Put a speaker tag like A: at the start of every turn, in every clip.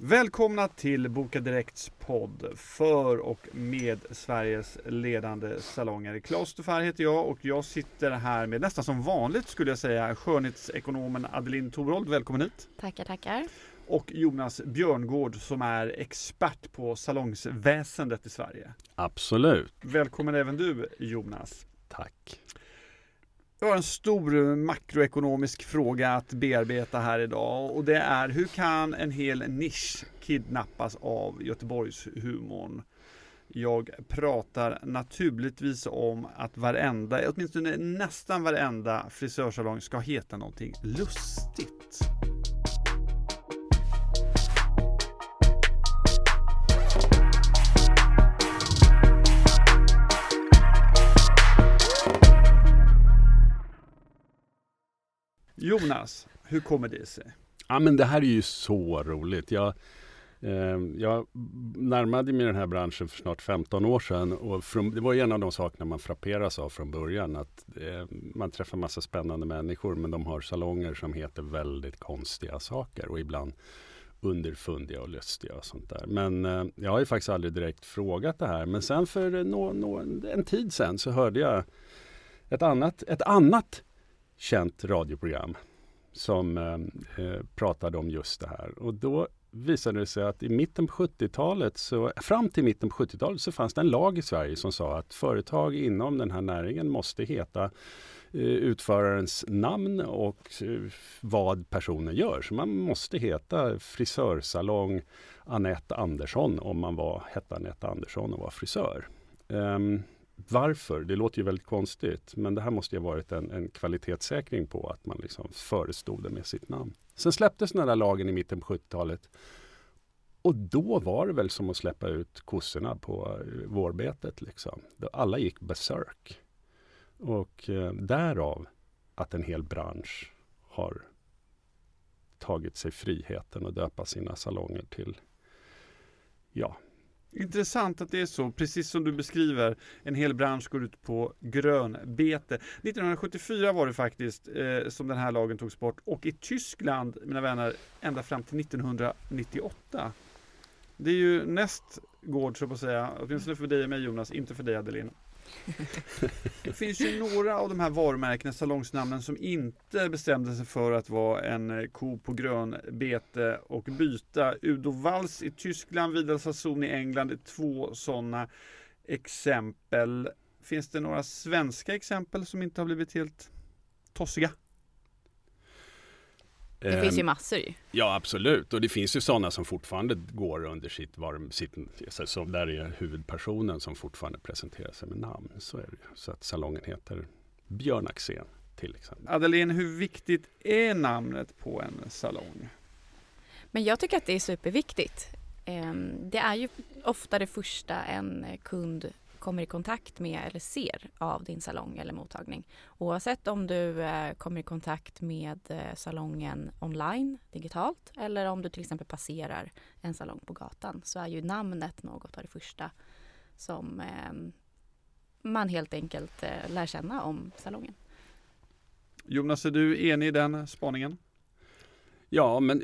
A: Välkomna till Boka Direkts podd för och med Sveriges ledande salonger. Claes Stuffer heter jag och jag sitter här med nästan som vanligt skulle jag säga skönhetsekonomen Adeline Torold. Välkommen hit!
B: Tackar, tackar!
A: Och Jonas Björngård som är expert på salongsväsendet i Sverige.
C: Absolut!
A: Välkommen även du Jonas!
C: Tack!
A: Vi har en stor eh, makroekonomisk fråga att bearbeta här idag och det är hur kan en hel nisch kidnappas av Göteborgshumorn? Jag pratar naturligtvis om att varenda, åtminstone nästan varenda frisörsalong ska heta någonting lustigt. Jonas, hur kommer det sig?
C: Ja men det här är ju så roligt. Jag, eh, jag närmade mig den här branschen för snart 15 år sedan och från, det var en av de sakerna man frapperas av från början. Att eh, man träffar massa spännande människor men de har salonger som heter väldigt konstiga saker och ibland underfundiga och lustiga och sånt där. Men eh, jag har ju faktiskt aldrig direkt frågat det här. Men sen för no, no, en tid sen så hörde jag ett annat, ett annat känt radioprogram som eh, eh, pratade om just det här. Och då visade det sig att i mitten på 70-talet, så, fram till mitten på 70-talet så fanns det en lag i Sverige som sa att företag inom den här näringen måste heta eh, utförarens namn och eh, vad personen gör. Så man måste heta frisörsalong Anette Andersson om man var, hette Anette Andersson och var frisör. Um, varför? Det låter ju väldigt konstigt. Men det här måste ju ha varit en, en kvalitetssäkring på att man liksom förestod det med sitt namn. Sen släpptes den här lagen i mitten på 70-talet. Och då var det väl som att släppa ut kossorna på eh, vårbetet. Liksom. Alla gick besök. Och eh, därav att en hel bransch har tagit sig friheten att döpa sina salonger till ja,
A: Intressant att det är så, precis som du beskriver. En hel bransch går ut på grönbete. 1974 var det faktiskt eh, som den här lagen togs bort och i Tyskland, mina vänner, ända fram till 1998. Det är ju näst gård, så att säga, åtminstone för dig och mig Jonas, inte för dig Adeline. Det finns ju några av de här varumärkena, salongsnamnen, som inte bestämde sig för att vara en eh, ko på grönbete och byta. Udo Walls i Tyskland, Vidar Sassoon i England är två sådana exempel. Finns det några svenska exempel som inte har blivit helt tossiga?
B: Det finns ju massor
C: Ja absolut och det finns ju sådana som fortfarande går under sitt, var, sitt så där är huvudpersonen som fortfarande presenterar sig med namn. Så är det Så att salongen heter Björn Axén till exempel.
A: Adeline, hur viktigt är namnet på en salong?
B: Men jag tycker att det är superviktigt. Ehm, det är ju ofta det första en kund kommer i kontakt med eller ser av din salong eller mottagning. Oavsett om du eh, kommer i kontakt med eh, salongen online, digitalt eller om du till exempel passerar en salong på gatan så är ju namnet något av det första som eh, man helt enkelt lär känna om salongen.
A: Jonas, är du enig i den spaningen?
C: Ja, men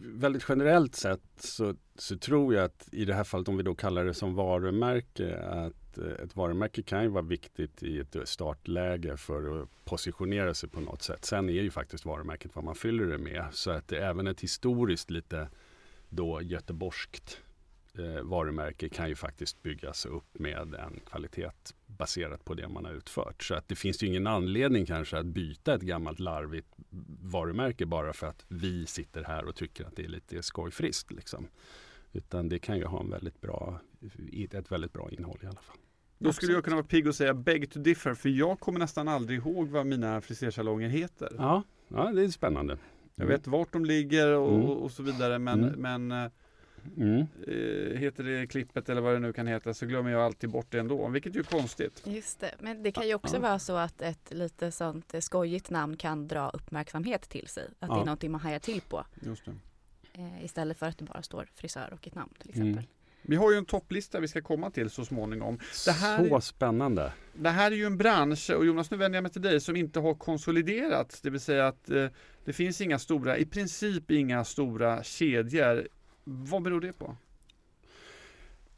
C: väldigt generellt sett så, så, tror jag att i det här fallet, om vi då kallar det som varumärke, att Eh, ett varumärke kan ju vara viktigt i ett eh, startläge för att positionera sig på något sätt. Sen är ju faktiskt varumärket vad man fyller det med. Så att det även ett historiskt lite då göteborgskt eh, varumärke kan ju faktiskt byggas upp med en kvalitet baserat på det man har utfört. Så att det finns ju ingen anledning kanske att byta ett gammalt larvigt varumärke bara för att vi sitter här och tycker att det är lite skojfriskt. Liksom. Utan det kan ju ha en väldigt bra, ett väldigt bra innehåll i alla fall.
A: Då skulle jag kunna vara pigg och säga beg to differ för jag kommer nästan aldrig ihåg vad mina frisersalonger heter.
C: Ja, ja det är spännande. Mm.
A: Jag vet vart de ligger och, mm. och så vidare men, mm. men eh, Mm. Eh, heter det klippet eller vad det nu kan heta så glömmer jag alltid bort det ändå, vilket ju är konstigt.
B: Just det, men det kan ju också ja. vara så att ett lite sånt skojigt namn kan dra uppmärksamhet till sig. Att ja. det är någonting man hajar till på. Just det. Eh, istället för att det bara står frisör och ett namn till exempel. Mm.
A: Vi har ju en topplista vi ska komma till så småningom.
C: Det här så spännande!
A: Det här är ju en bransch, och Jonas nu vänder jag mig till dig, som inte har konsoliderats. Det vill säga att eh, det finns inga stora, i princip inga stora kedjor Vad beror det på?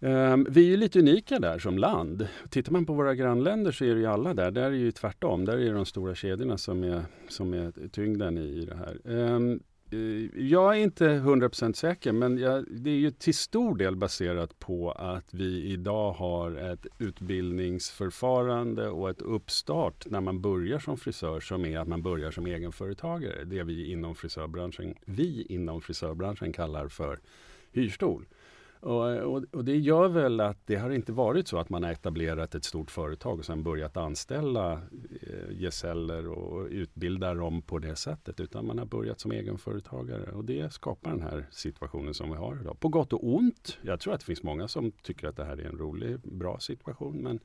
C: Um, vi är lite unika där som land. Tittar man på våra grannländer så är det ju alla där. Där är det ju tvärtom. Där är det de stora kedjorna som är, som är tyngden i det här. Um, Eh, jag är inte 100% säker men jag, det är ju till stor del baserat på att vi idag har ett utbildningsförfarande och ett uppstart när man börjar som frisör som är att man börjar som egenföretagare. Det vi inom frisörbranschen, vi inom frisörbranschen kallar för hyrstol. Och, och, och, det gör väl att det har inte varit så att man har etablerat ett stort företag och sen börjat anställa eh, gesäller och utbilda dem på det sättet. Utan man har börjat som egenföretagare och det skapar den här situationen som vi har idag. På gott och ont. Jag tror att det finns många som tycker att det här är en rolig, bra situation. Men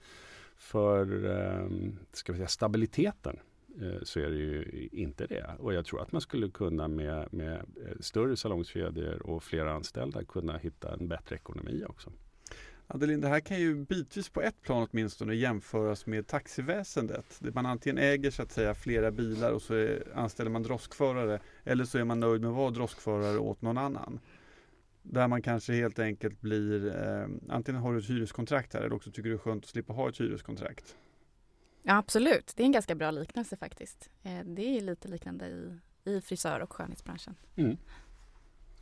C: för eh, ska vi säga, stabiliteten Eh, så är det ju inte det. Och jag tror att man skulle kunna med, med eh, större salongskedjor och fler anställda kunna hitta en bättre ekonomi också.
A: Adeline, det här kan ju bitvis på ett plan åtminstone jämföras med taxiväsendet. Man antingen äger så att säga flera bilar och så är, anställer man droskförare eller så är man nöjd med att vara droskförare åt någon annan. Där man kanske helt enkelt blir, eh, antingen har du ett hyreskontrakt här eller också tycker du det är skönt att slippa ha ett hyreskontrakt.
B: Ja, absolut, det är en ganska bra liknelse faktiskt. Eh, det är lite liknande i, i frisör och skönhetsbranschen. Mm.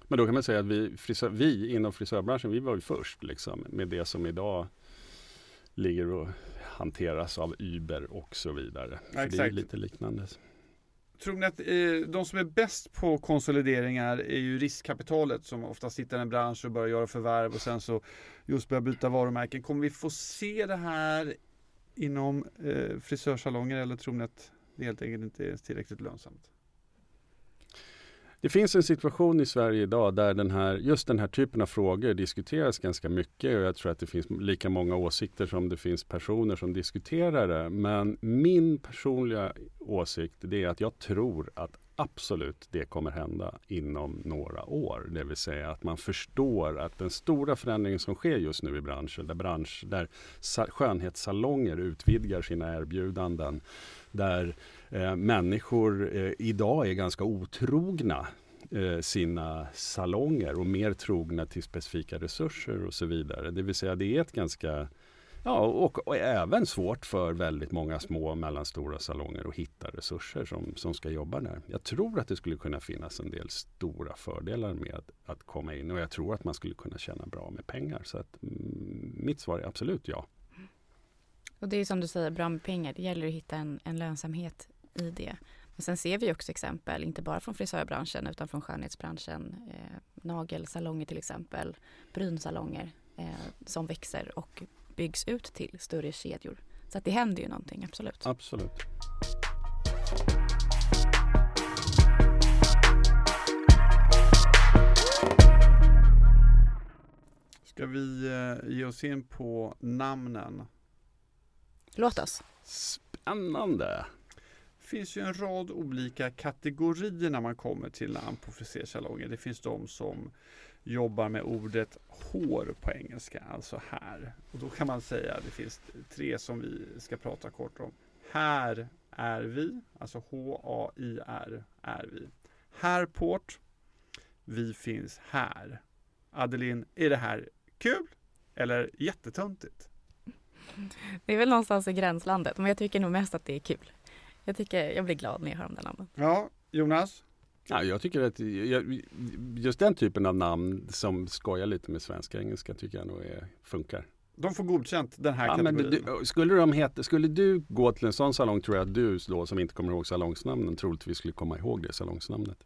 C: Men då kan man säga att vi, frisör, vi inom frisörbranschen, vi var ju först liksom, med det som idag ligger och hanteras av Uber och så vidare. Ja, så det är lite liknande.
A: Tror ni att eh, de som är bäst på konsolideringar är ju riskkapitalet som ofta sitter i en bransch och börjar göra förvärv och sen så just börjar byta varumärken. Kommer vi få se det här inom eh, frisörsalonger eller tror ni att det helt enkelt inte är tillräckligt lönsamt?
C: Det finns en situation i Sverige idag där den här, just den här typen av frågor diskuteras ganska mycket och jag tror att det finns lika många åsikter som det finns personer som diskuterar det. Men min personliga åsikt det är att jag tror att absolut det kommer hända inom några år. Det vill säga att man förstår att den stora förändringen som sker just nu i branschen, där, bransch, där skönhetssalonger utvidgar sina erbjudanden, där eh, människor eh, idag är ganska otrogna eh, sina salonger och mer trogna till specifika resurser och så vidare. Det vill säga det är ett ganska Ja, och, och, även svårt för väldigt många små och mellanstora salonger att hitta resurser som, som ska jobba där. Jag tror att det skulle kunna finnas en del stora fördelar med att komma in och jag tror att man skulle kunna tjäna bra med pengar. Så att, mm, mitt svar är absolut ja.
B: Och det är som du säger, bra med pengar. Det gäller att hitta en, en lönsamhet i det. Men sen ser vi också exempel, inte bara från frisörbranschen utan från skönhetsbranschen, eh, nagelsalonger till exempel, brynsalonger eh, som växer och byggs ut till större kedjor. Så att det händer ju någonting, absolut.
C: Absolut.
A: Ska vi eh, ge oss in på namnen?
B: Låt oss.
C: Spännande.
A: Det finns ju en rad olika kategorier när man kommer till namn på frisersalonger. Det finns de som jobbar med ordet hår på engelska, alltså här. Och då kan man säga att det finns tre som vi ska prata kort om. Här är vi, alltså H-A-I-R är vi. Härport, vi finns här. Adeline, är det här kul eller jättetöntigt?
B: Det är väl någonstans i gränslandet, men jag tycker nog mest att det är kul. Jag, tycker, jag blir glad när jag hör om den namnen.
A: Ja, Jonas?
C: Ja, jag tycker att just den typen av namn som skojar lite med svenska och engelska tycker jag nog är, funkar.
A: De får godkänt den här ja, kategorin.
C: Men du, skulle, de heta, skulle du gå till en sån salong tror jag att du då som inte kommer ihåg salongsnamnen troligtvis skulle komma ihåg det salongsnamnet.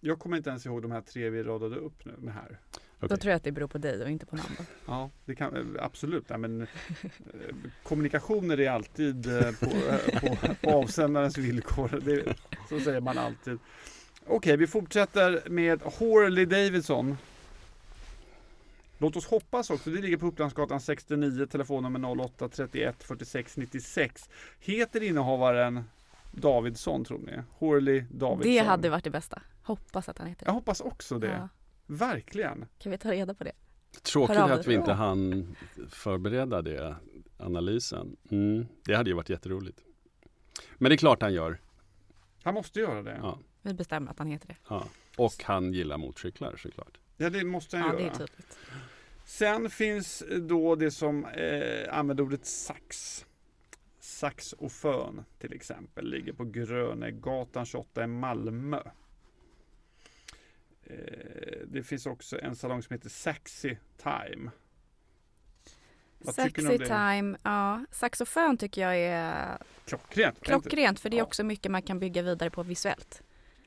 A: Jag kommer inte ens ihåg de här tre vi radade upp nu med här.
B: Okay. Då tror jag att det beror på dig och inte på namnet.
A: Ja, det kan, absolut. Ja, men, eh, kommunikationer är alltid eh, på, eh, på, på avsändarens villkor. Det, så säger man alltid. Okej, okay, vi fortsätter med Horley Davidson. Låt oss hoppas också, det ligger på Upplandsgatan 69, telefonnummer 08 31 46 96. Heter innehavaren Davidsson tror ni? Horley Davidsson.
B: Det hade varit det bästa. Hoppas att han heter
A: det. Jag hoppas också det. Ja. Verkligen.
B: Kan vi ta reda på det?
C: Tråkigt att vi inte hann förbereda det, analysen. Mm, det hade ju varit jätteroligt. Men det är klart han gör.
A: Han måste göra det.
C: Ja.
B: Vi bestämmer att han heter det.
C: Ja. Och han gillar motorcyklar såklart.
A: Ja, det måste han
B: Ja, det
A: göra.
B: är tydligt.
A: Sen finns då det som eh, använder ordet sax. Sax och fön till exempel ligger på Grönegatan 28 i Malmö. Eh, det finns också en salong som heter Saxy Time. Vad
B: Sexy
A: det?
B: time, ja. Saxofon tycker jag är
A: Klockrent.
B: klockrent för det är
A: Ja.
B: också mycket man kan bygga vidare på visuellt.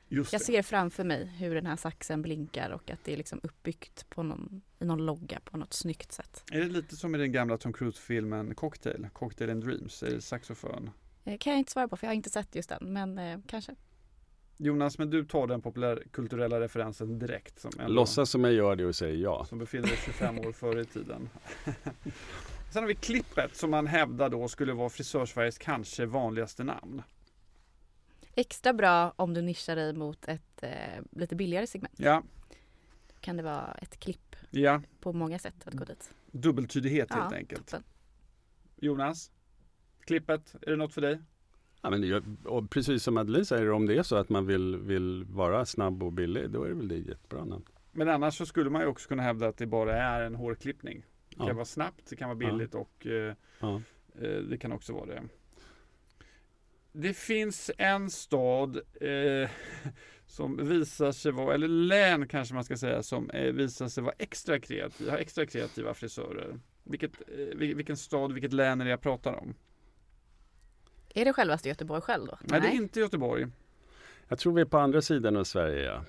A: Just
B: Jag
A: det.
B: ser framför mig hur den här saxen blinkar och att det är liksom uppbyggt på någon, i någon logga på något snyggt sätt.
A: Är det lite som i den gamla Tom Cruise-filmen Cocktail? Cocktail and Dreams? Är det saxofon?
B: Eh, kan jag inte svara på för jag har inte sett just den men eh, kanske.
A: Jonas, men du tar den populärkulturella referensen direkt. Som ändå-
C: Låtsas som jag gör det och säger ja.
A: Som befinner sig 25 år före i tiden. Sen har vi klippet som man hävdar då skulle vara frisörsveriges kanske vanligaste namn.
B: Extra bra om du nischar dig mot ett eh, lite billigare segment.
A: Ja,
B: Då kan det vara ett klipp
A: ja.
B: på många sätt att gå dit.
A: dubbeltydighet helt
B: Ja,
A: enkelt.
B: toppen.
A: Jonas, klippet, är det något för dig?
C: Ja, men det, och precis som Adeline säger, om det är så att man vill, vill vara snabb och billig, då är det väl det jättebra namn.
A: Men annars så skulle man ju också kunna hävda att det bara är en hårklippning. Det kan
C: Ja.
A: vara snabbt, det kan vara billigt och eh,
C: Ja.
A: Eh, Det kan också vara det. Det finns en stad eh, som visar sig vara, eller län kanske man ska säga, som eh, visar sig vara extra kreativ, har extra kreativa frisörer. Vilket, eh, vil- vilken stad, vilket län är det jag pratar om?
B: Är det självaste Göteborg själv då?
A: Nej, det är inte Göteborg.
C: Jag tror vi är på andra sidan av Sverige. Ja.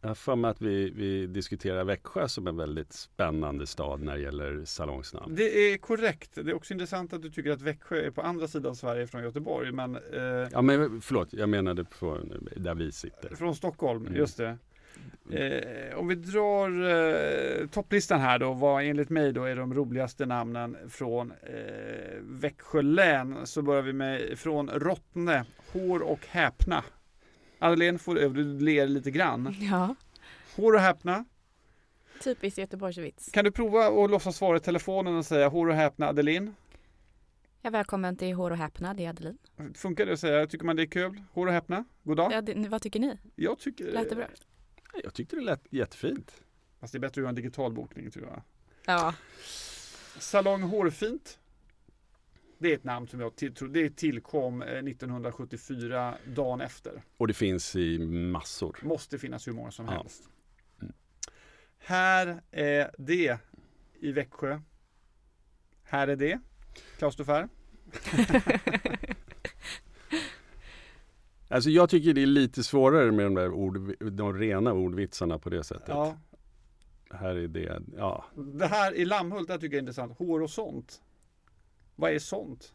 C: Jag har för mig att vi, vi diskuterar Växjö som en väldigt spännande stad när det gäller salongsnamn.
A: Det är korrekt. Det är också intressant att du tycker att Växjö är på andra sidan Sverige från Göteborg, men eh,
C: Ja men förlåt, jag menade på där vi sitter.
A: Från Stockholm,
C: Mm.
A: just det. Eh, om vi drar eh, topplistan här då, vad enligt mig då är de roligaste namnen från eh, Växjö län, så börjar vi med från Rottne, Hår och häpna. Madeleine, får, du ler lite grann.
B: Ja,
A: Hår och häpna.
B: typiskt Göteborgsvits.
A: Kan du prova att låtsas svara i telefonen och säga Hår och häpna Adeline?
B: Ja, välkommen till Hår och häpna, det är Adeline.
A: Funkar det att säga? Tycker man det är kul? Hår och häpna? God dag.
B: Ja, det, vad tycker ni?
A: Jag tycker
B: Lät det bra?
C: Jag tyckte det lät jättefint.
A: Fast det är bättre att göra en digital bokning tror jag.
B: Ja.
A: Salong Hårfint. Det är ett namn som jag tror det tillkom eh, 1974, dagen efter.
C: Och det finns i massor.
A: Måste finnas hur många som
C: Ja.
A: helst.
C: Mm.
A: Här är det i Växjö. Här är det. Klaus Dufair.
C: Alltså jag tycker det är lite svårare med de där ord, de rena ordvitsarna på det sättet.
A: Ja.
C: Här är det, ja.
A: Det här i Lammhult, det tycker jag är intressant. Hår och sånt. Vad är sånt?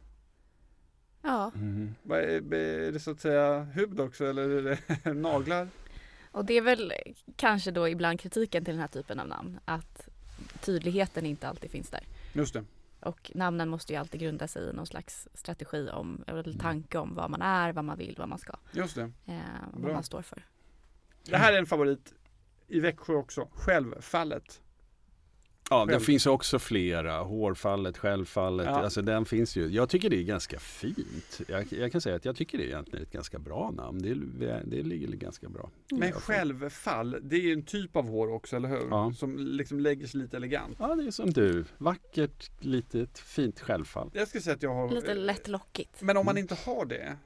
B: ja,
C: Mm.
A: Vad är, är det så att säga hud också eller är det naglar?
B: och det är väl kanske då ibland kritiken till den här typen av namn. Att tydligheten inte alltid finns där.
A: Just det.
B: Och namnen måste ju alltid grunda sig i någon slags strategi om, eller tanke om vad man är, vad man vill, vad man ska.
A: Just det.
B: Eh, vad
A: Bra.
B: man står för.
A: Det här är en favorit i Växjö också. Självfallet.
C: Ja, det finns också flera. Hårfallet, självfallet.
A: Ja.
C: Alltså den finns ju. Jag tycker det är ganska fint. Jag, jag kan säga att jag tycker det är egentligen ett ganska bra namn. Det, det ligger ganska bra.
A: Men självfall, det är ju en typ av hår också, eller hur?
C: Ja.
A: Som liksom lägger sig lite elegant.
C: Ja, det är som du. Vackert, litet, fint självfall.
A: Jag skulle säga att jag har...
B: Lite
A: eh,
B: lätt lockigt.
A: Men om man
C: Mm.
A: inte har det,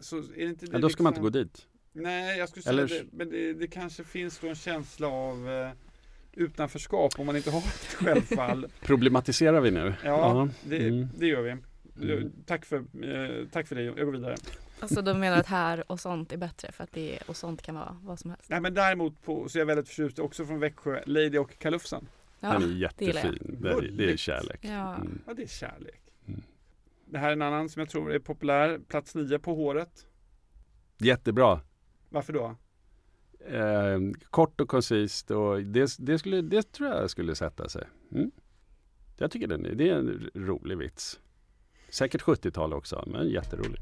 A: så är det inte det
C: Ja, då ska man inte
A: liksom-
C: gå dit.
A: Nej, jag skulle säga
C: Eller-
A: det, men det, det kanske finns då en känsla av eh, utanförskap om man inte har ett självfall.
C: Problematiserar vi nu?
A: Ja, det,
C: Mm.
A: det gör vi.
C: Mm.
A: Tack, för, eh, tack för det, jag går vidare.
B: Alltså de menar att här och sånt är bättre för att det och sånt kan vara vad som helst.
A: Nej, men däremot på, så är jag väldigt förtjust också från Växjö, Lady och Kalufsen.
B: Ja,
C: Den är jättefin. Det är, det är kärlek.
B: Ja.
C: Mm.
A: Ja, det är kärlek.
C: Mm.
A: Det här är en annan som jag tror är populär, plats nio på håret.
C: Jättebra.
A: Varför då?
C: Eh, kort och koncist och det, det, skulle, det tror jag skulle sätta sig. Mm. Jag tycker den är, det är en rolig vits. Säkert 70-tal också, men jätterolig.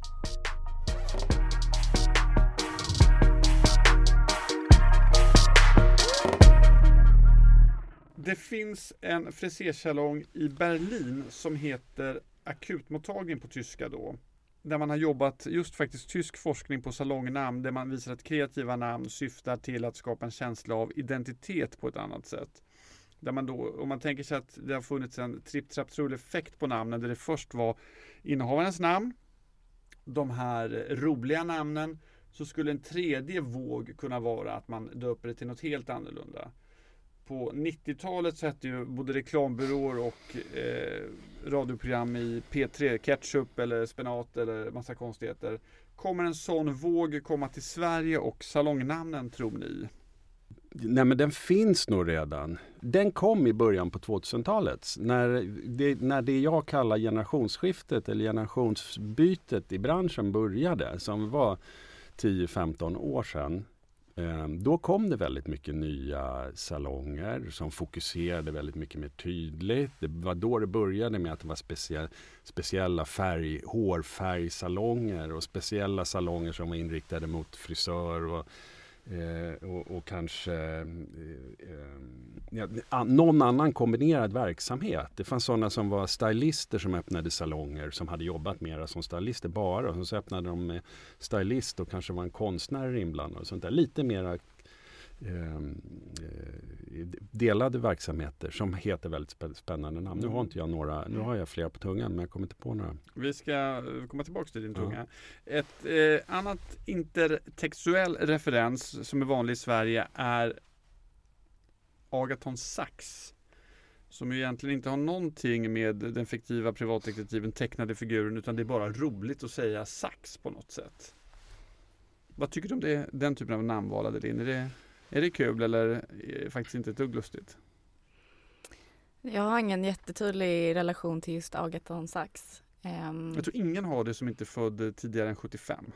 A: Det finns en frisersalong i Berlin som heter akutmottagning på tyska då där man har jobbat just faktiskt tysk forskning på salongnamn där man visar att kreativa namn syftar till att skapa en känsla av identitet på ett annat sätt. Där man då, om man tänker sig att det har funnits en tripp trapp effekt på namnen där det först var innehavarens namn, de här roliga namnen, så skulle en tredje våg kunna vara att man döper det till något helt annorlunda på 90-talet så hette ju både reklambyråer och eh, radioprogram i P3, ketchup eller spenat eller massa konstigheter. Kommer en sån våg komma till Sverige och salongnamnen tror ni?
C: Nej men den finns nog redan. Den kom i början på 2000-talet. När det, när det jag kallar generationsskiftet eller generationsbytet i branschen började som var 10-15 år sedan. Ehm, då kom det väldigt mycket nya salonger som fokuserade väldigt mycket mer tydligt. Det var då det började med att det var speciella, speciella färg, hårfärgsalonger och speciella salonger som var inriktade mot frisör och Eh, och, och, kanske eh, eh, ja, någon annan kombinerad verksamhet. Det fanns sådana som var stylister som öppnade salonger som hade jobbat mera som stylister bara. Och så öppnade de med stylist och kanske var en konstnär inblandad. Och sånt där. Lite mera eh, delade verksamheter som heter väldigt spännande namn. Nu har inte jag några, nu har jag flera på tungan men jag kommer inte på några.
A: Vi ska komma tillbaka till din tunga. Ja. Ett eh, annat intertextuell referens som är vanlig i Sverige är Agaton Sax. Som egentligen inte har någonting med den fiktiva privatdetektiven tecknade figuren utan det är bara roligt att säga sax på något sätt. Vad tycker du om det, den typen av namnval Adeline? Är det är det kul eller det faktiskt inte ett dugg lustigt?
B: Jag har ingen jättetydlig relation till just Agaton Sax.
A: Um, jag tror ingen har det som inte är född tidigare än 75.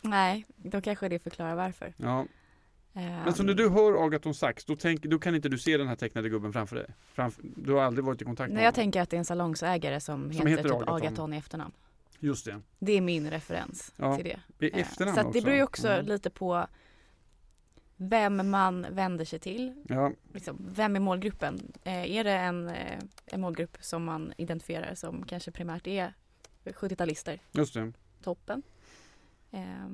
B: Nej, då kanske det förklarar varför.
A: Ja. Um, Men så när du hör Agaton Sax, då, tänk, då kan inte du se den här tecknade gubben framför dig? Framför, du har aldrig varit i kontakt med
B: Nej, jag tänker att det är en salongsägare som, som heter, typ Agaton. Agaton i efternamn.
A: Just det.
B: Det är min referens
A: ja,
B: till det.
A: är efternamn
B: Så det beror ju också mm. lite på vem man vänder sig till.
A: Ja.
B: Liksom, vem är målgruppen? Eh, är det en, eh, en målgrupp som man identifierar som kanske primärt är 70-talister?
A: Just det.
B: Toppen. Eh,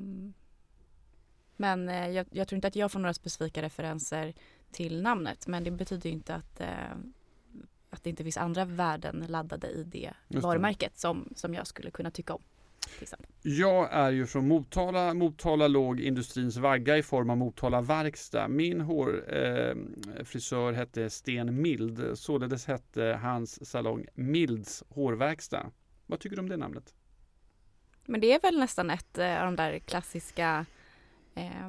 B: men eh, jag, jag, tror inte att jag får några specifika referenser till namnet men det betyder inte att, eh, att det inte finns andra värden laddade i det varumärket som, som jag skulle kunna tycka om.
A: Jag är ju från Motala. Motala låg industrins vagga i form av Motala verkstad. Min hårfrisör eh, hette Sten Mild. Således hette hans salong Milds hårverkstad. Vad tycker du om det namnet?
B: Men det är väl nästan ett eh, av de där klassiska eh,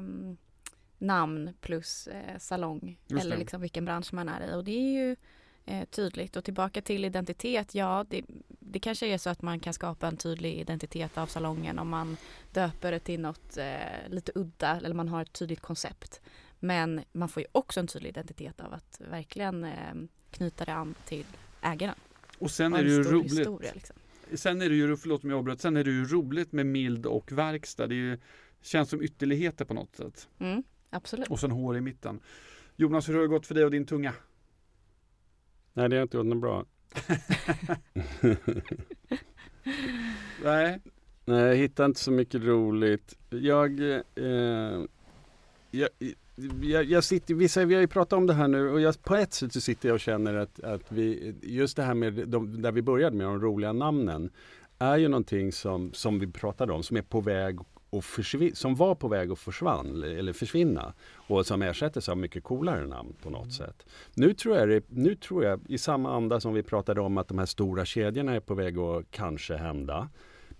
B: namn plus eh, salong eller liksom vilken bransch man är i och det är ju eh, tydligt. Och tillbaka till identitet, ja det, det kanske är så att man kan skapa en tydlig identitet av salongen om man döper det till något eh, lite udda eller man har ett tydligt koncept. Men man får ju också en tydlig identitet av att verkligen eh, knyta det an till ägaren.
A: Och sen är det ju roligt. Historia, liksom. Sen är det ju, förlåt om jag avbröt, sen är det ju roligt med mild och verkstad. Det ju, känns som ytterligheter på något sätt.
B: Mm, absolut.
A: Och sen hår i mitten. Jonas, hur har det gått för dig och din tunga?
C: Nej, det har inte gått något bra.
A: Nej.
C: Nej, jag hittar inte så mycket roligt. Jag, eh, jag, jag, jag, sitter, vissa, vi har ju pratat om det här nu och jag, på ett sätt så sitter jag och känner att, att vi, just det här med de, där vi började med de roliga namnen är ju någonting som, som vi pratade om som är på väg och som var på väg att försvann, eller försvinna och som ersättes av mycket coolare namn på något mm. sätt. Nu tror, jag det, nu tror jag, i samma anda som vi pratade om att de här stora kedjorna är på väg att kanske hända.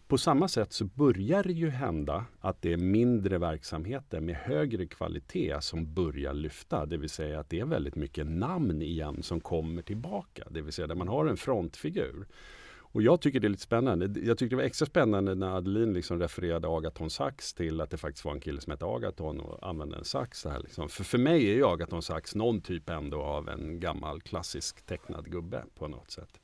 C: På samma sätt så börjar det ju hända att det är mindre verksamheter med högre kvalitet som börjar lyfta. Det vill säga att det är väldigt mycket namn igen som kommer tillbaka. Det vill säga där man har en frontfigur. Och jag tycker det är lite spännande. Jag tyckte det var extra spännande när Adeline liksom refererade Agaton Sax till att det faktiskt var en kille som hette Agaton och använde en sax. Här liksom. för, för mig är ju Agaton Sax någon typ ändå av en gammal klassisk tecknad gubbe på något sätt.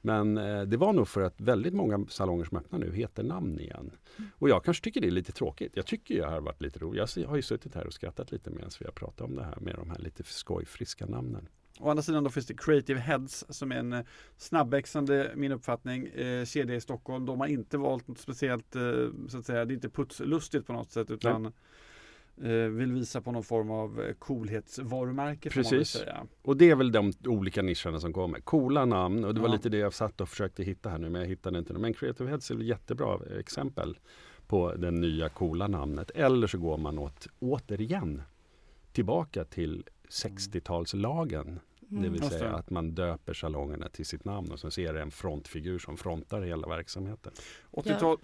C: Men eh, det var nog för att väldigt många salonger som öppnar nu heter namn igen. Mm. Och jag kanske tycker det är lite tråkigt. Jag tycker jag har varit lite rolig. Jag har ju suttit här och skrattat lite medan vi har pratat om det här med de här lite skojfriska namnen.
A: Å andra sidan då finns det Creative Heads som är en eh, snabbväxande, min uppfattning, eh, kedja i Stockholm. De har inte valt något speciellt, eh, så att säga, det är inte putslustigt på något sätt utan eh, vill visa på någon form av eh, coolhetsvarumärke.
C: Precis. Och det är väl de olika nischerna som kommer. Coola namn och det var
A: Ja.
C: lite det jag satt och försökte hitta här nu men jag hittade inte. Men Creative Heads är väl jättebra exempel på det nya coola namnet. Eller så går man åt, återigen tillbaka till 60-talslagen. Det vill
A: Mm. Just
C: säga
A: det.
C: att man döper salongerna till sitt namn och så ser det en frontfigur som frontar hela verksamheten.
A: 80-tal,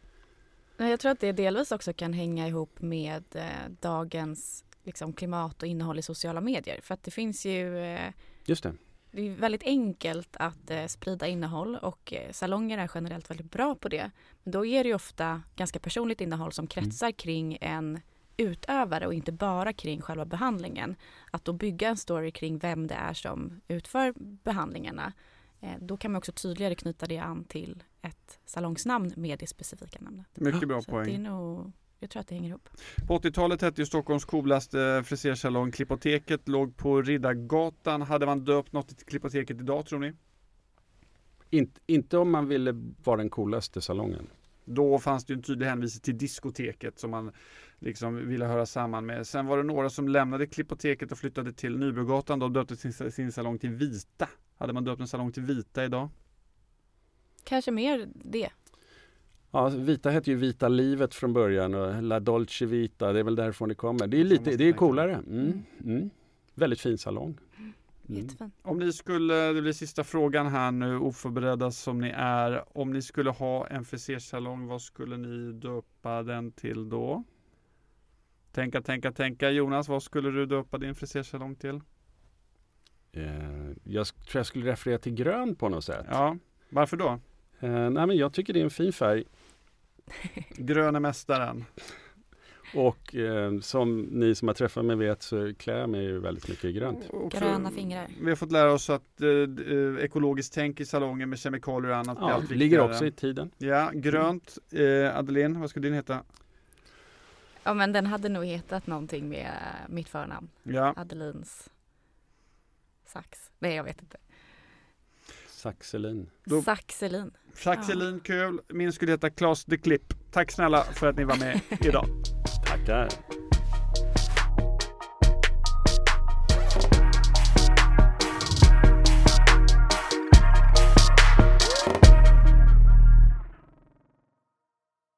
B: Nej, Jag tror att det delvis också kan hänga ihop med eh, dagens liksom, klimat och innehåll i sociala medier. För att det finns ju eh,
C: Just det.
B: det är väldigt enkelt att eh, sprida innehåll och eh, salonger är generellt väldigt bra på det. Men då är det ju ofta ganska personligt innehåll som kretsar kring en utövare och inte bara kring själva behandlingen. Att då bygga en story kring vem det är som utför behandlingarna. Eh, då kan man också tydligare knyta det an till ett salongsnamn med det specifika namnet.
A: mycket bra
B: Så att det är
A: poäng.
B: nog, jag tror att det hänger ihop.
A: På 80-talet hette ju Stockholms coolaste frisersalong Klippoteket, låg på Riddargatan. Hade man döpt något till Klippoteket idag tror ni?
C: Inte, inte om man ville vara den coolaste salongen.
A: Då fanns det ju en tydlig hänvisning till diskoteket som man liksom ville höra samman med. Sen var det några som lämnade Klippoteket och flyttade till Nybrogatan. De döpte sin, sin salong till Vita. Hade man döpt en salong till Vita idag?
B: Kanske mer det.
C: Ja, Vita hette ju Vita livet från början och La Dolce Vita, det är väl därifrån det kommer. Det är lite, det är coolare. Mm, mm. Väldigt fin salong. Mm.
B: Jättefint.
A: Om ni skulle, det blir sista frågan här nu, oförberedda som ni är. Om ni skulle ha en frisersalong, vad skulle ni döpa den till då? Tänka, tänka, tänka. Jonas, vad skulle du döpa din frisersalong till?
C: Eh, jag tror jag skulle referera till grön på något sätt.
A: Ja, varför då?
C: Eh, nej, men jag tycker det är en fin färg.
A: Grön är mästaren.
C: Och eh, som ni som har träffat mig vet så klär jag mig ju väldigt mycket i grönt.
A: Också-
B: Gröna fingrar.
A: Vi har fått lära oss att eh, eh, ekologiskt tänk i salongen med kemikalier och annat blir
C: Ja,
A: allt
C: det ligger
A: viktigare.
C: också i tiden.
A: Ja, grönt. Eh, Adeline, vad skulle din heta?
B: Ja men den hade nog hetat någonting med eh, mitt förnamn.
A: Ja,
B: Adelins sax. Nej jag vet inte.
C: Saxelin.
A: Då-
B: Saxelin.
A: Saxelin, kul. Min skulle heta Klas de Klipp. Tack snälla för att ni var med idag.
C: Tackar.